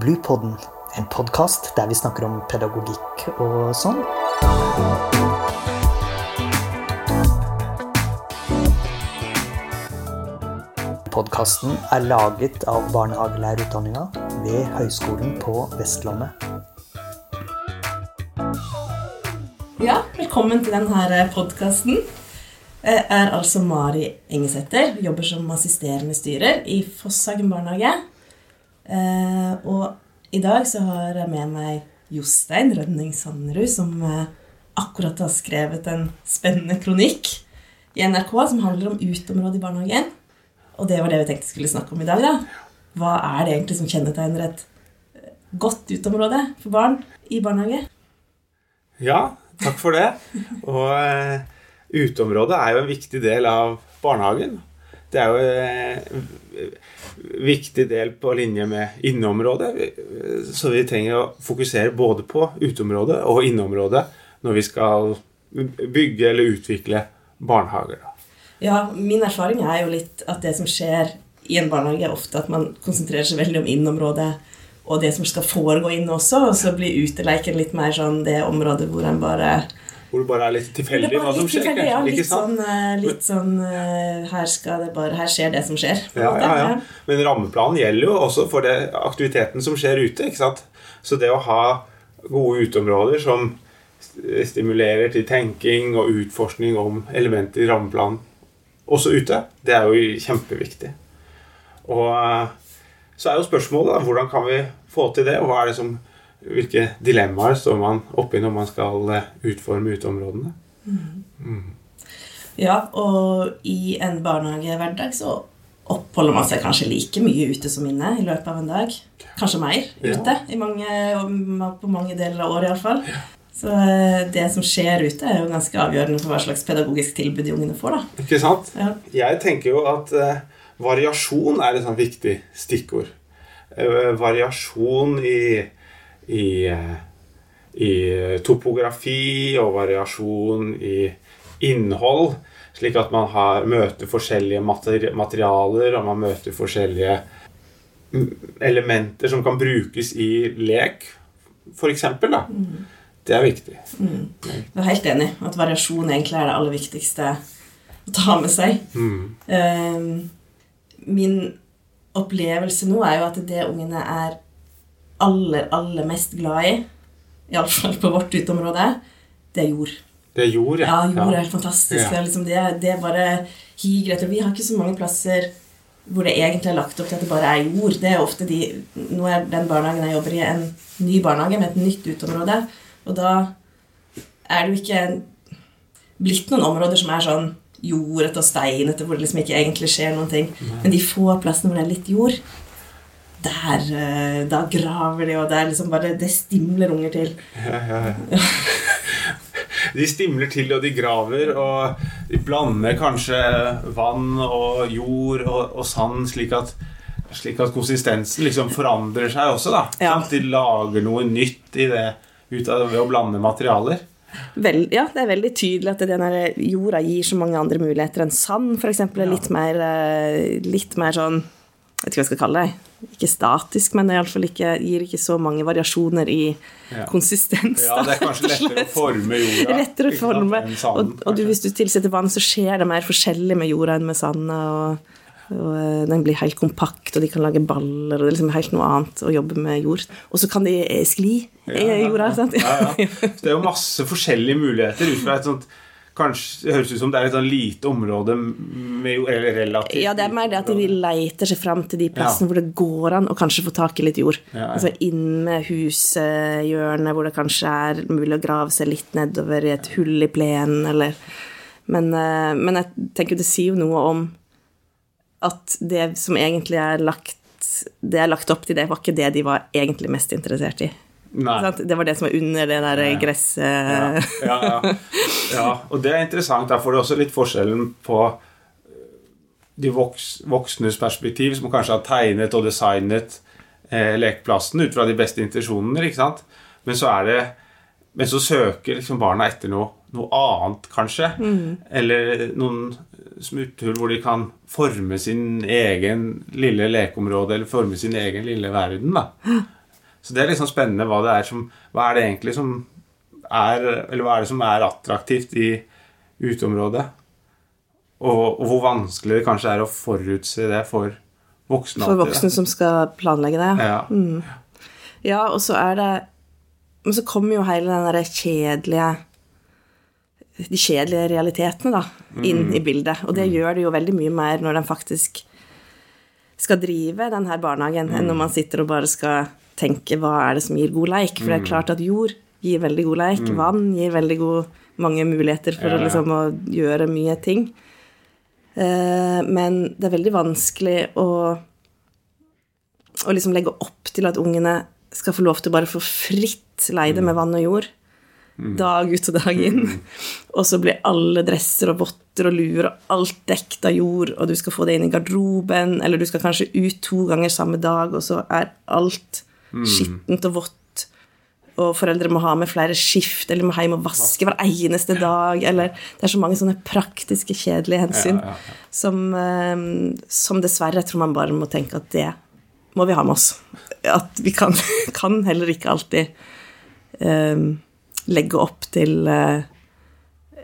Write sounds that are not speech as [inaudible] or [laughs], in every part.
Bluepodden, en podkast der vi snakker om pedagogikk og sånn. Podkasten er laget av barnehagelærerutdanninga ved Høgskolen på Vestlandet. Ja, velkommen til denne podkasten. Jeg er altså Mari Engesæter, jobber som assisterende styrer i Fosshagen barnehage. Eh, og i dag så har jeg med meg Jostein Rønning Sanderud, som eh, akkurat har skrevet en spennende kronikk i NRK som handler om uteområdet i barnehagen. Og det var det vi tenkte skulle snakke om i dag. da. Hva er det egentlig som kjennetegner et eh, godt uteområde for barn i barnehage? Ja, takk for det. Og uh, uteområdet er jo en viktig del av barnehagen. Det er jo en viktig del på linje med inneområdet. Så vi trenger å fokusere både på uteområdet og inneområdet når vi skal bygge eller utvikle barnehager. Ja, min erfaring er jo litt at det som skjer i en barnehage, er ofte at man konsentrerer seg veldig om inneområdet og det som skal foregå inne også, og så blir uteleiken litt mer sånn det området hvor en bare hvor det bare er litt tilfeldig hva som skjer. Ja, litt sånn, eh, litt sånn eh, her, skal det bare, her skjer det som skjer. Ja, ja, ja. Men rammeplanen gjelder jo også for det, aktiviteten som skjer ute. ikke sant? Så det å ha gode uteområder som stimulerer til tenking og utforskning om elementer i rammeplanen også ute, det er jo kjempeviktig. Og eh, så er jo spørsmålet da, hvordan kan vi få til det, og hva er det som hvilke dilemmaer står man oppi når man skal eh, utforme uteområdene. Mm. Mm. Ja, og i en barnehagehverdag så oppholder man seg kanskje like mye ute som inne i løpet av en dag. Kanskje mer ute ja. mange, på mange deler av året iallfall. Ja. Så eh, det som skjer ute, er jo ganske avgjørende for hva slags pedagogisk tilbud de ungene får. da. Ikke sant? Ja. Jeg tenker jo at uh, variasjon er et sånt viktig stikkord. Uh, variasjon i i, i topografi og variasjon i innhold. Slik at man har, møter forskjellige materialer, og man møter forskjellige elementer som kan brukes i lek, f.eks. Mm. Det er viktig. Mm. Jeg er helt enig at variasjon egentlig er det aller viktigste å ta med seg. Mm. Um, min opplevelse nå er jo at det ungene er aller, aller mest glad i, iallfall på vårt uteområde, det er jord. Det er jord, ja. Ja, jord er helt fantastisk. Ja. Det, er liksom, det, det, er bare higer etter Vi har ikke så mange plasser hvor det egentlig er lagt opp til at det bare er jord. Det er ofte de, Nå er den barnehagen jeg jobber i, en ny barnehage med et nytt uteområde. Og da er det jo ikke blitt noen områder som er sånn jordete og steinete, hvor det liksom ikke egentlig skjer noen ting. Men de få plassene hvor det er litt jord, der, eh, da graver de, og det er liksom bare Det stimler unger til. Ja, ja, ja. De stimler til, og de graver, og de blander kanskje vann og jord og, og sand, slik at, slik at, konsistensen liksom forandrer seg også. da ja. Sånn de lager noe nytt i det ut av, ved å blande materialer. Vel, ja, det er veldig tydelig at denne jorda gir så mange andre muligheter enn sand, f.eks. Ja. Litt, mer, eh, litt mer sånn vet ikke hva jeg skal kalle det ikke statisk, men det ikke, gir ikke så mange variasjoner i ja. konsistens. Ja, det er kanskje lettere å forme jorda. Lettere å forme, sanden, og, og du, hvis du tilsetter vann, så skjer det mer forskjellig med jorda enn med sanda. og, og eh, Den blir helt kompakt, og de kan lage baller, og det er liksom helt noe annet å jobbe med jord. Og så kan de skli i jorda. sant? Ja, ja. Det er jo masse forskjellige muligheter ut fra et sånt Kanskje høres ut som det er et sånn lite område med eller relativt Ja, det er mer det at de leiter seg fram til de plassene ja. hvor det går an å kanskje få tak i litt jord. Ja, ja. Altså inne hushjørnet hvor det kanskje er mulig å grave seg litt nedover i et hull i plenen, eller men, eh, men, jeg tenker det sier jo noe om at det som egentlig er lagt det er lagt opp til, det var ikke det de var egentlig mest interessert i. Det var det som var under det der gresset ja, ja, ja, og det er interessant. Der får du også litt forskjellen på de voks, voksnes perspektiv, som kanskje har tegnet og designet eh, lekeplassen ut fra de beste intensjonene, ikke sant? Men så er det men så søker liksom barna etter noe, noe annet, kanskje. Mm. Eller noen smutthull hvor de kan forme sin egen lille lekeområde, eller forme sin egen lille verden. da. Så det er liksom spennende hva det er som Hva er det egentlig som er Eller hva er det som er attraktivt i uteområdet? Og, og hvor vanskelig det kanskje er å forutse det for voksne. For voksne som skal planlegge det. ja. Mm. Ja. Og så er det Men så kommer jo hele den derre kjedelige De kjedelige realitetene, da, inn i bildet. Og det gjør det jo veldig mye mer når den faktisk skal drive den her barnehagen, enn når man sitter og bare skal tenke hva er det som gir god leik. For det er klart at jord gir veldig god leik. Vann gir veldig god, mange muligheter for Ja, å, liksom, å gjøre mye ting. Eh, men det er veldig vanskelig å å liksom legge opp til at ungene skal få lov til å bare få fritt leide med vann og jord. Dag ut og dag inn. Og så blir alle dresser og votter og luer og alt dekt av jord, og du skal få det inn i garderoben, eller du skal kanskje ut to ganger samme dag, og så er alt skittent og vått. Og foreldre må ha med flere skift, eller må hjem og vaske hver eneste dag. Eller det er så mange sånne praktiske, kjedelige hensyn Ja, ja, ja. Som, eh, som dessverre jeg tror man bare må tenke at det må vi ha med oss. At vi kan, [laughs] kan heller ikke alltid eh, legge opp til eh,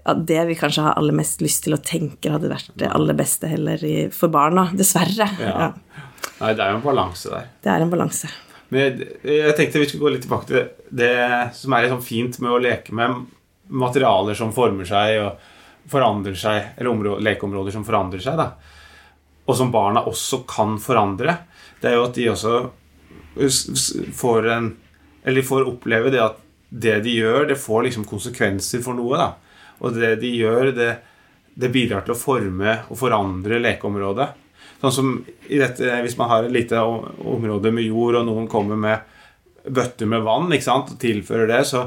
at det vi kanskje har aller mest lyst til å tenke hadde vært det aller beste heller for barna. Dessverre. Ja. Ja. Nei, det er jo en balanse der. Det er en balanse. Men jeg, tenkte vi skulle gå litt tilbake til det som er sånn fint med å leke med materialer som former seg og forandrer seg, eller områder, lekeområder som forandrer seg, da. Og som barna også kan forandre. Det er jo at de også får en Eller får oppleve det at det de gjør, det får liksom konsekvenser for noe, da. Og det de gjør, det, det bidrar til å forme og forandre lekeområdet. Sånn som i dette, Hvis man har et lite område med jord, og noen kommer med bøtter med vann ikke sant, og tilfører det, så,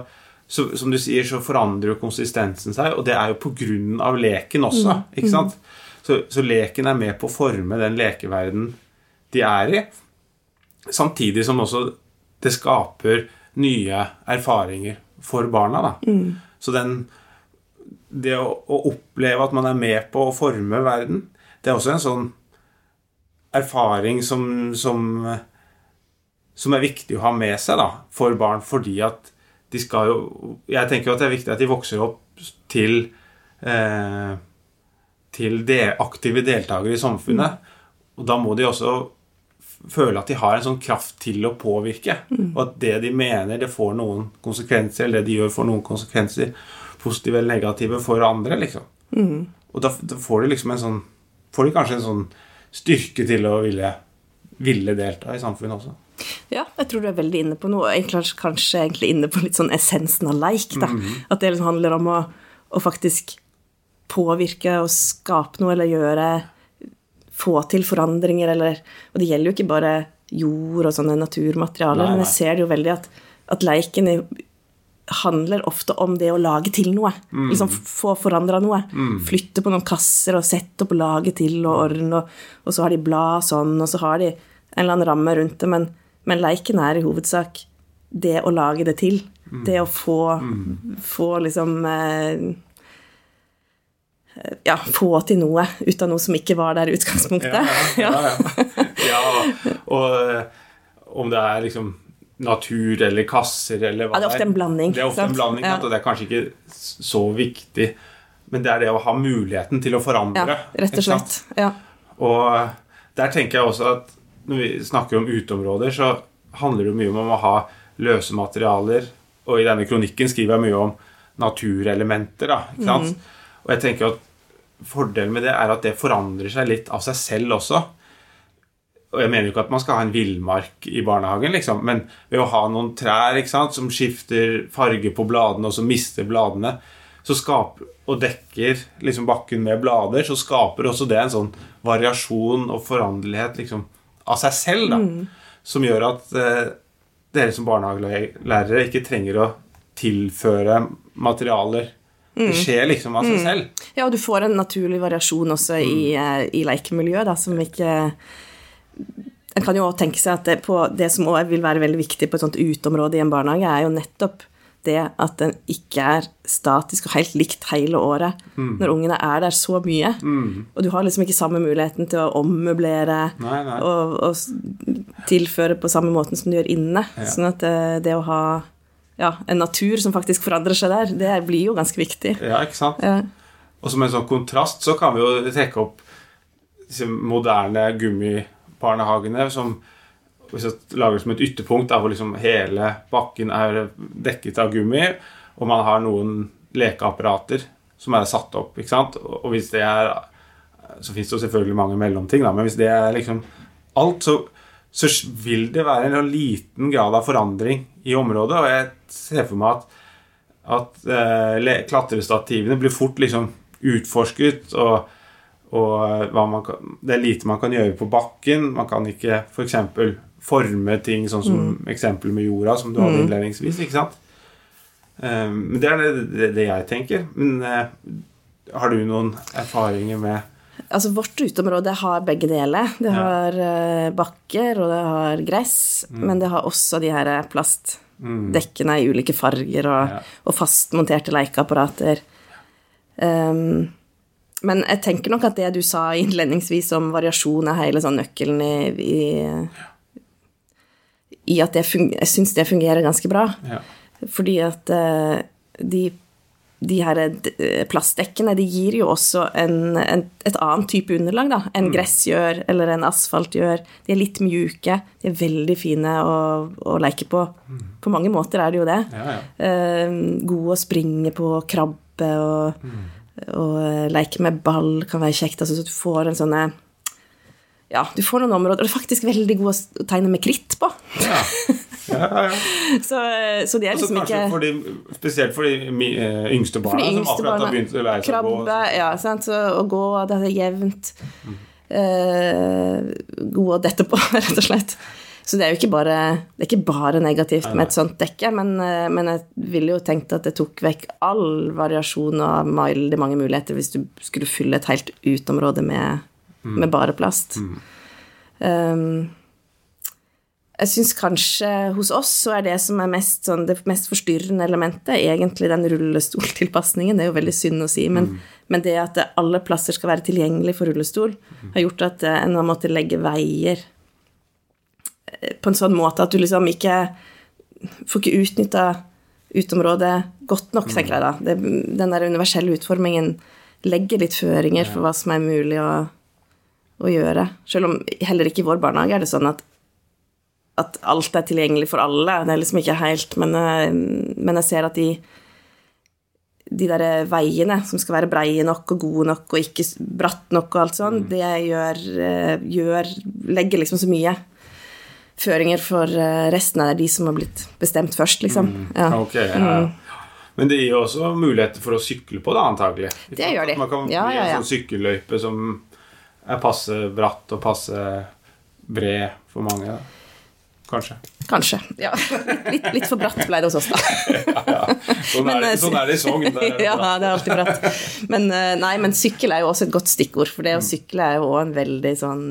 så som du sier, så forandrer jo konsistensen seg. Og det er jo på grunn av leken også. ikke sant? Så, så leken er med på å forme den lekeverden de er i. Samtidig som også det skaper nye erfaringer for barna. da. Så den, det å, å oppleve at man er med på å forme verden, det er også en sånn erfaring som, som, som er viktig å ha med seg da, for barn, fordi at de skal jo Jeg tenker jo at det er viktig at de vokser opp til eh, til de aktive deltakere i samfunnet. Og da må de også føle at de har en sånn kraft til å påvirke. Og at det de mener, det får noen konsekvenser, eller det de gjør, får noen konsekvenser, positive eller negative, for andre. liksom. Og da, da får de liksom en sånn Får de kanskje en sånn styrke til å ville, ville delta i samfunnet også. Ja, jeg tror du er veldig inne på noe. Kanskje, kanskje egentlig inne på litt sånn essensen av leik. da. At det liksom handler om å, å faktisk påvirke og skape noe, eller gjøre Få til forandringer, eller Og det gjelder jo ikke bare jord og sånne naturmaterialer, Nei, men jeg ser det jo veldig at, at leiken i- handler ofte om det å lage til noe. Liksom få forandra noe. Flytte på noen kasser og sette opp og lage til og ordne, og, og så har de blad sånn, og så har de en eller annen ramme rundt det, men, men leiken er i hovedsak det å lage det til. Det å få, få liksom eh, Ja, få til noe ut av noe som ikke var der i utgangspunktet. ja, ja. ja, [laughs] og eh, om det er liksom natur eller kasser eller hva Ja, det er ofte en blanding, Det er ofte en blanding, Ja. og det er kanskje ikke så viktig. Men det er det å ha muligheten til å forandre. Ja, rett og slett. Ja. Og der tenker jeg også at når vi snakker om uteområder, så handler det mye om å ha løse materialer. Og i denne kronikken skriver jeg mye om naturelementer. da, ikke sant? Og jeg tenker at fordelen med det er at det forandrer seg litt av seg selv også. Og jeg mener jo ikke at man skal ha en villmark i barnehagen, liksom, men ved å ha noen trær sant, som skifter farge på bladene, og som mister bladene, så skaper, og dekker liksom bakken med blader, så skaper også det en sånn variasjon og foranderlighet liksom, av seg selv, da, som gjør at eh, dere som barnehagelærere ikke trenger å tilføre materialer. Det skjer liksom av seg selv. Ja, og du får en naturlig variasjon også i, eh, i lekemiljøet, da, som ikke En kan jo også tenke seg at det, på, det som også vil være veldig viktig på et sånt uteområde i en barnehage, er jo nettopp det at den ikke er statisk og helt likt hele året. Når ungene er der så mye. Og du har liksom ikke samme muligheten til å ommøblere Nei, nei. og, og tilføre på samme måten som du gjør inne. Ja. Sånn at det, det å ha ja, en natur som faktisk forandrer seg der, det blir jo ganske viktig. Ja, ikke sant? Ja. Og som en sånn kontrast så kan vi jo trekke opp disse moderne gummibarnehagene som hvis jeg lager som et ytterpunkt der hvor liksom hele bakken er dekket av gummi, og man har noen lekeapparater som er satt opp. ikke sant? Og hvis det er Så fins det jo selvfølgelig mange mellomting, da, men hvis det er liksom alt, så, så vil det være en liten grad av forandring i området. Og jeg ser for meg at at eh, klatrestativene blir fort liksom utforsket, og, og eh, kan, det er lite man kan gjøre på bakken. Man kan ikke f.eks. forme ting sånn som eksempelet med jorda, som du hadde innledningsvis. ikke sant? Eh, men det er det, det, det jeg tenker. Men uh, har du noen erfaringer med Altså, vårt uteområde har begge deler. Det har ja. bakker, og det har gress, men det har også de her plastdekkene i ulike farger og, Ja. og fastmonterte lekeapparater. Um, men jeg tenker nok at det du sa innledningsvis om variasjon er hele sånn nøkkelen i, i, i at det fun jeg syns det fungerer ganske bra. ja. Fordi at eh, de, de her eh, plastdekkene de gir jo også en, en, et annet type underlag da, enn gress gjør, eller en asfalt gjør. De er litt mjuke, de er veldig fine å, å leke på. På mange måter er det jo det. Ja, ja. Eh, gode å springe på, krabbe og, og eh, leke med ball kan være kjekt. Altså, så du får en sånne Ja, du får noen områder Og det er faktisk veldig gode å tegne med kritt på. ja. ja, ja. [laughs] Så, eh, så de er Altså, liksom ikke for de, spesielt for de eh, yngste barna de som yngste akkurat barna. har begynt å lære seg å gå. Krabbe, ja, sant? Så, å gå, det er jevnt. Eh, god å dette på, [laughs] rett og slett. Så det er jo ikke bare, det ikke bare negativt med et sånt dekke, men, eh, men jeg ville jo tenkt at det tok vekk all variasjon og veldig mange muligheter hvis du skulle fylle et helt utområde med, med bare plast. Um, jeg syns kanskje hos oss så er det som er mest sånn, det mest forstyrrende elementet, egentlig den rullestoltilpasningen. Det er jo veldig synd å si, men, men det at alle plasser skal være tilgjengelig for rullestol, har gjort at eh, en har måttet legge veier på en sånn måte at du liksom ikke får ikke utnytta uteområdet godt nok, tenker jeg da. Det, den der universelle utformingen legger litt føringer for hva som er mulig å, å gjøre. Selv om heller ikke i vår barnehage er det sånn at at alt er tilgjengelig for alle. Det er liksom ikke helt Men, eh, men jeg ser at de de der veiene som skal være breie nok og gode nok og ikke bratt nok og alt sånn, det gjør, eh, gjør Legger liksom så mye føringer for eh, resten av er de som har blitt bestemt først, liksom. Ja. Ok, ja. Men det gir jo også muligheter for å sykle på, da, antagelig. Det gjør de. Man kan Ja, bli ja, ja. en sånn sykkelløype som er passe bratt og passe bred for mange. da. Kanskje. Kanskje. Ja. [laughs] Litt, litt for bratt ble det hos oss, da. [laughs] Sånn, Men, er, det, eh, sånn er det i Sogn. er det [laughs] ja, det er alltid bratt. Men, eh, nei, men sykkel er jo også et godt stikkord, for det å sykle er jo òg en veldig sånn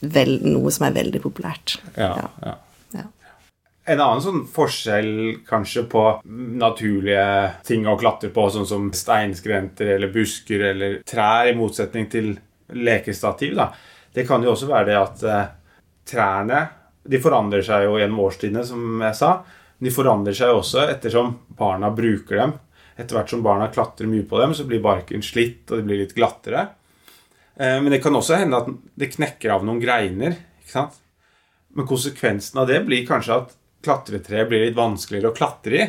vel, Noe som er veldig populært. Ja, Ja. ja. Ja. En annen sånn forskjell kanskje på naturlige ting å klatre på, sånn som steinskrenter eller busker eller trær, i motsetning til lekestativ, da. Det kan jo også være det at eh, trærne de forandrer seg jo gjennom årstidene, som jeg sa. De forandrer seg også ettersom barna bruker dem. Etter hvert som barna klatrer mye på dem, så blir barken slitt, og de blir litt glattere. Eh, Men det kan også hende at det knekker av noen greiner. ikke sant? Men konsekvensen av det blir kanskje at klatretreet blir litt vanskeligere å klatre i.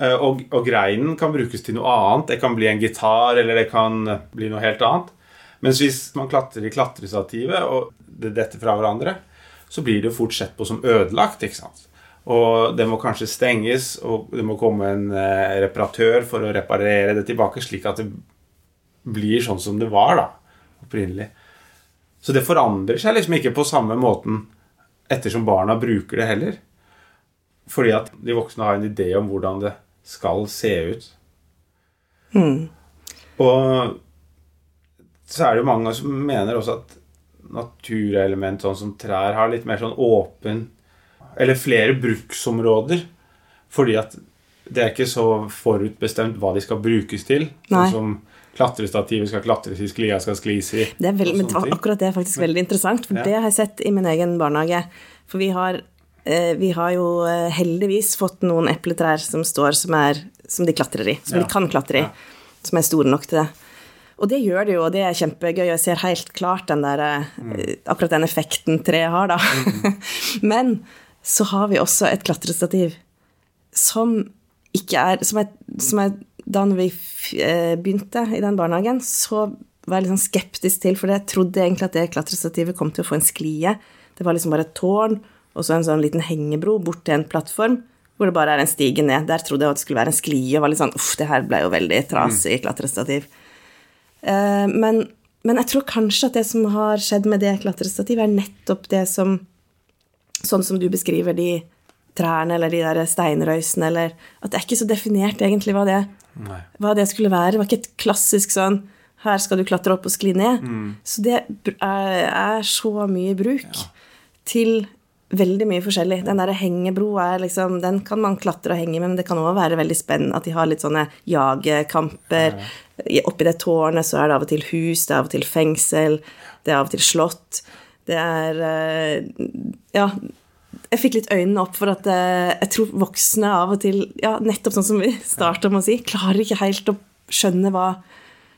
Eh, Og, og greinen kan brukes til noe annet. Det kan bli en gitar, eller det kan bli noe helt annet. Mens hvis man klatrer i klatrestativet, og det detter fra hverandre, så blir det fort sett på som ødelagt. ikke sant? Og det må kanskje stenges, og det må komme en eh, reparatør for å reparere det tilbake, slik at det blir sånn som det var da, opprinnelig. Så det forandrer seg liksom ikke på samme måten ettersom barna bruker det heller. Fordi at de voksne har en idé om hvordan det skal se ut. Og så er det jo mange som mener også at naturelement sånn som trær har litt mer sånn åpen Eller flere bruksområder. Fordi at det er ikke så forutbestemt hva de skal brukes til. Nei. Sånn som klatrestativet skal klatres i, sklia skal sklis i. Det er vel, men akkurat det er faktisk veldig interessant, for Ja. det har jeg sett i min egen barnehage. For vi har, eh, vi har jo eh, heldigvis fått noen epletrær som står som, er, som de klatrer i, som Ja. de kan klatre i, Ja. som er store nok til det. Og det gjør det jo, og det er kjempegøy. Jeg ser helt klart den der, eh, Mm. akkurat den effekten treet har, da. [laughs] men så har vi også et klatrestativ som ikke er Som er, som er Da når vi eh, begynte i den barnehagen, så var jeg litt sånn skeptisk til, for jeg trodde egentlig at det klatrestativet kom til å få en sklie. Det var liksom bare et tårn og så en sånn liten hengebro bort til en plattform hvor det bare er en stige ned. Der trodde jeg at det skulle være en sklie, og var litt sånn uff, det her ble jo veldig trasig klatrestativ. Eh, men, men jeg tror kanskje at det som har skjedd med det klatrestativet, er nettopp det som Sånn som du beskriver de trærne eller de der steinrøysene, eller At det er ikke så definert egentlig hva det, Nei. hva det skulle være. Det var ikke et klassisk sånn her skal du klatre opp og skli ned. Så det er, er så mye bruk til veldig mye forskjellig. Den der hengebroa er liksom, den kan man klatre og henge med, men det kan òg være veldig spennende at de har litt sånne jagekamper. Ja. Oppi det tårnet så er det av og til hus, det er av og til fengsel, det er av og til slott. Det er eh, Ja, jeg fikk litt øynene opp for at eh, jeg tror voksne av og til, ja, nettopp sånn som vi [laughs] starta med å si, klarer ikke helt å skjønne hva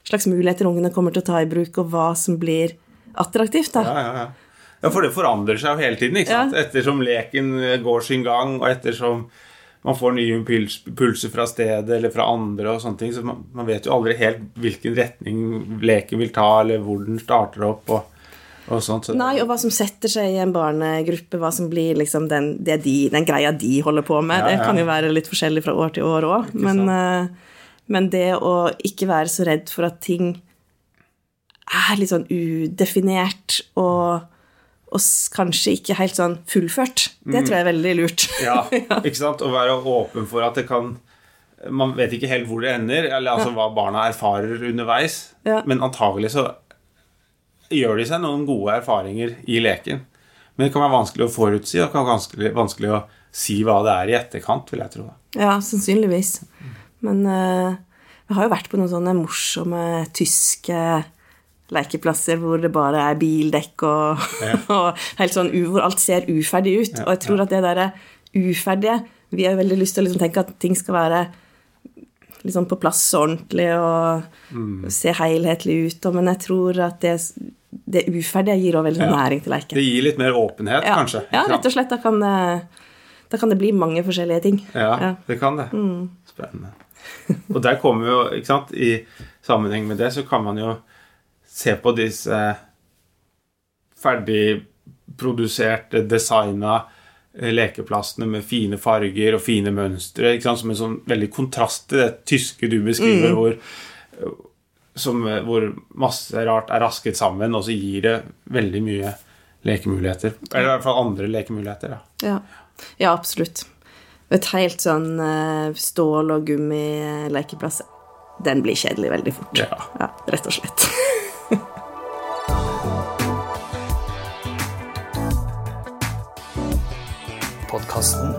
slags muligheter ungene kommer til å ta i bruk, og hva som blir attraktivt. da. Ja, ja, ja. ja, for det forandrer seg jo hele tiden. ikke sant? Ja. Ettersom leken eh, går sin gang, og ettersom man får nye impuls, impulser fra stedet eller fra andre, og sånne ting, så man, man vet jo aldri helt hvilken retning leken vil ta, eller hvor den starter opp. og, og sånt. Så Nei, og hva som setter seg i en barnegruppe, hva som blir liksom den, det de, den greia de holder på med. Ja, Det kan jo være litt forskjellig fra år til år òg. Men, eh, men det å ikke være så redd for at ting er litt sånn udefinert og, og kanskje ikke helt sånn fullført, det tror jeg er veldig lurt. Mm. [laughs] Ja, ikke sant? Å være åpen for at det kan Man vet ikke helt hvor det ender, eller altså hva barna erfarer underveis. Ja. Men antagelig så gjør de seg noen gode erfaringer i leken. Men det kan være vanskelig å forutsi, og det kan være vanskelig, vanskelig å si hva det er i etterkant, vil jeg tro. Ja, sannsynligvis. Men vi har jo vært på noen sånne morsomme tyske lekeplasser hvor det bare er bildekk og, [laughs] og helt sånn hvor alt ser uferdig ut. og jeg tror at det derre uferdige Vi har jo veldig lyst til å liksom tenke at ting skal være liksom på plass ordentlig og se helhetlig ut, og, men jeg tror at det, det uferdige gir også veldig Ja. næring til leken. Det gir litt mer åpenhet, Ja, kanskje. ja, rett og slett. Da kan det, da kan det bli mange forskjellige ting. Ja, Ja. Mm. det kan det. Spennende. Og der kommer jo, ikke sant, i sammenheng med det, så kan man jo se på disse ferdigproduserte, designa lekeplassene med fine farger og fine mønstre, som en sånn veldig kontrast til det tyske du beskriver, Mm. hvor, som, eh, hvor masse rart er rasket sammen, og så gir det veldig mye lekemuligheter. Eller i hvert fall andre lekemuligheter, Ja, Ja, ja absolutt. Et helt sånn eh, stål- og gummilekeplass, den blir kjedelig veldig fort. Ja. Ja, rett og slett. [laughs]